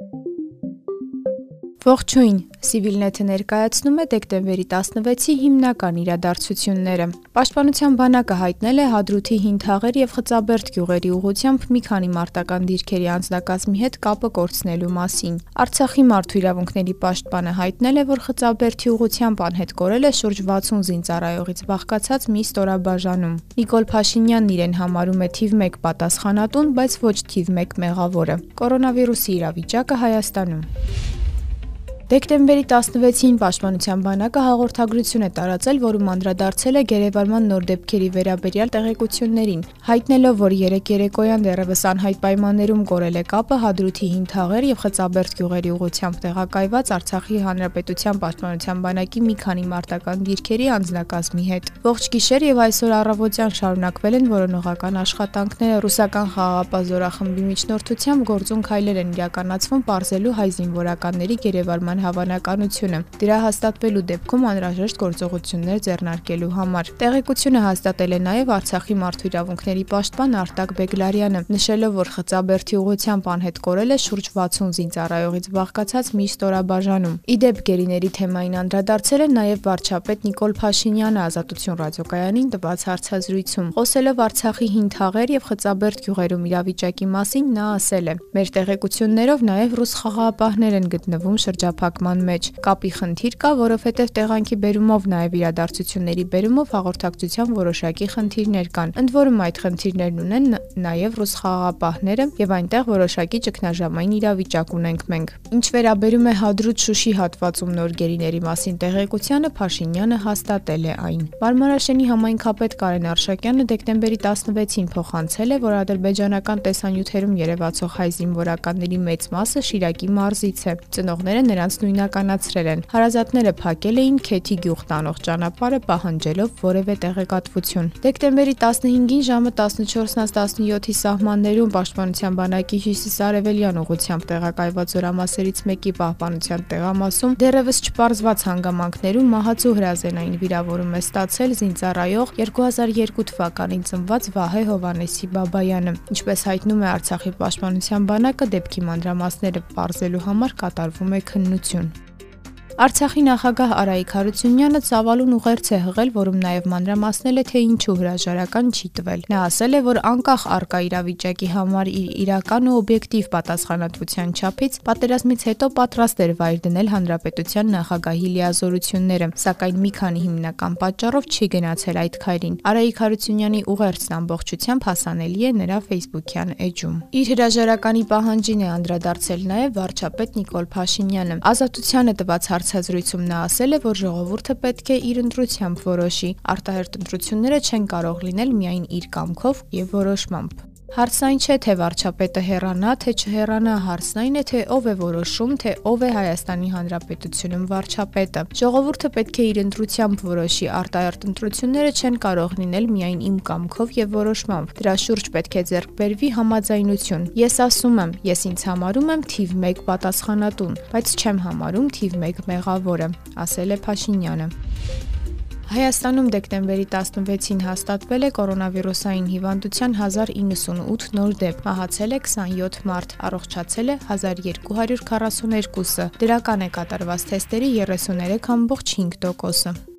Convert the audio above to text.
you Ողջույն, Civilnet-ը ներկայացնում է դեկտեմբերի 16-ի հիմնական իրադարձությունները։ Պաշտպանության բանակը հայտնել է Հադրութի հին թաղեր եւ Խծաբերդ գյուղերի ուղությամբ մի քանի մարտական դիրքերի անձնակազմի հետ կապը կորցնելու մասին։ Արցախի մարդու իրավունքների պաշտպանը հայտնել է, որ Խծաբերդի ուղությամբ անհետ կորել է շուրջ 60 զինծառայողից բաղկացած մի ստորաբաժանում։ Նիկոլ Փաշինյանն իրեն համարում է թիվ 1 պատասխանատուն, բայց ոչ թիվ 1 մեղավորը։ Կորոնավիրուսի իրավիճակը Հայաստանում Դեկտեմբերի 16-ին Պաշտպանության բանակը հաղորդագրություն է տարածել, որում անդրադարձել է գերեվարման նոր դեպքերի վերաբերյալ տեղեկություններին, հայտնելով, որ երեք երեկոյան դեռևս անհայտ պայմաններում կորել է կապը Հադրութի հին թաղեր եւ Խծաբերդ գյուղերի ուղությամբ տեղակայված Արցախի Հանրապետության Պաշտպանության բանակի մի քանի մարտական դիրքերի անձնակազմի հետ։ Ողջ գիշեր եւ այսօր առավոտյան շարունակվել են որոնողական աշխատանքները ռուսական խաղաղապահ զորախմբի միջնորդությամբ գործուն քայլեր են իրականացվում ողջելու հայ զինվորականների գերեվարման կորցնման հավանականությունը։ Դրա հաստատվելու դեպքում անհրաժեշտ գործողություններ ձեռնարկելու համար։ Տեղեկությունը հաստատել է նաև Արցախի մարդու իրավունքների պաշտպան Արտակ Բեգլարյանը, նշելով, որ Խծաբերդի ուղությամբ անհետ կորել է շուրջ 60 զինծառայողից բաղկացած մի ստորաբաժանում։ Իդեպ գերիների թեմային անդրադարձել է նաև վարչապետ Նիկոլ Փաշինյանը Ազատություն ռադիոկայանին տված հարցազրույցում։ Խոսելով Արցախի հին թաղեր եւ Խծաբերդ գյուղերում իրավիճակի մասին, նա ասել է. «Մեր տեղեկություններով նաև ռուս խաղաղապահներ են գտնվում շրջափակ փակման մեջ։ Կապի խնդիր կա, որովհետև տեղանքի բերումով նաև իրադարձությունների բերումով հաղորդակցության որոշակի խնդիրներ կան։ Ընդ որում այդ խնդիրներն ունեն նաև ռուս խաղաղապահները եւ այնտեղ որոշակի ճգնաժամային իրավիճակ ունենք մենք։ Ինչ վերաբերում է Հադրութ-Շուշի հատվածում նոր գերիների մասին տեղեկությանը Փաշինյանը հաստատել է այն։ Մարմարաշենի համայնքապետ Կարեն Արշակյանը դեկտեմբերի 16-ին փոխանցել է, որ ադրբեջանական տեսանյութերում երևացող հայ զինվորականների մեծ մասը Շիրակի մարզից է։ Ծնողները նրանց նրանց նույնականացրել են։ Հարազատները փակել էին Քեթի գյուղ տանող ճանապարհը պահանջելով որևէ տեղեկատվություն։ Դեկտեմբերի 15-ին ժամը 14:17-ի սահմաններում Պաշտպանության բանակի հյուսիսարևելյան ուղությամբ տեղակայված զորամասերից մեկի պահպանության տեղամասում դեռևս չպարզված հանգամանքներում մահացու հրազենային վիրավորում է ստացել զինծառայող 2002 թվականին ծնված Վահե Հովանեսի Բաբայանը։ Ինչպես հայտնում է Արցախի պաշտպանության բանակը, դեպքի մանրամասները բարձելու համար կատարվում է քննություն Ողջույն։ Արցախի նախագահ Արայիկ Հարությունյանը ցավալուն ուղերձ է հղել, որում նաև մանրամասնել է, թե ինչու հրաժարական չի տվել։ Նա ասել է, որ անկախ արկա իրավիճակի համար իր իրական ու օբյեկտիվ պատասխանատվության չափից պատերազմից հետո պատրաստ էր վայր դնել հանրապետության նախագահի լիազորությունները, սակայն մի քանի հիմնական պատճառով չի գնացել այդ քայլին։ Արայիկ Հարությունյանի ուղերձն ամբողջությամբ հասանելի է նրա Facebook-յան էջում։ Իր հրաժարականի պահանջին է անդրադարձել նաև վարչապետ Նիկոլ Փաշինյանը։ Ազատությանը տված հարց հարցազրույցում նա ասել է, որ ժողովուրդը պետք է իր ընտրությամբ որոշի։ Արտահերտ ընտրությունները չեն կարող լինել միայն իր կամքով եւ որոշմամբ։ Հարցն այն չէ, թե վարչապետը հեռանա, թե չհեռանա, հարցն այն է, թե ով է որոշում, թե ով է Հայաստանի Հանրապետությունում վարչապետը։ Ժողովուրդը պետք է իր ընտրությամբ որոշի, արտահերտ ընտրությունները չեն կարող լինել միայն իմ կամքով եւ որոշմամբ։ Դրա շուրջ պետք է ձեռք բերվի համաձայնություն։ Ես ասում եմ, ես ինձ համարում եմ թիվ 1 պատասխանատուն, բայց չեմ համարում թիվ 1 մեղավորը, ասել է Փաշինյանը։ Հայաստանում դեկտեմբերի 16-ին հաստատվել է կորոնավիրուսային հիվանդության 1098 նոր դեպք։ Մահացել է 27 մարդ, առողջացել է 1242-ը։ Դրական է կատարված թեստերի 33.5%-ը։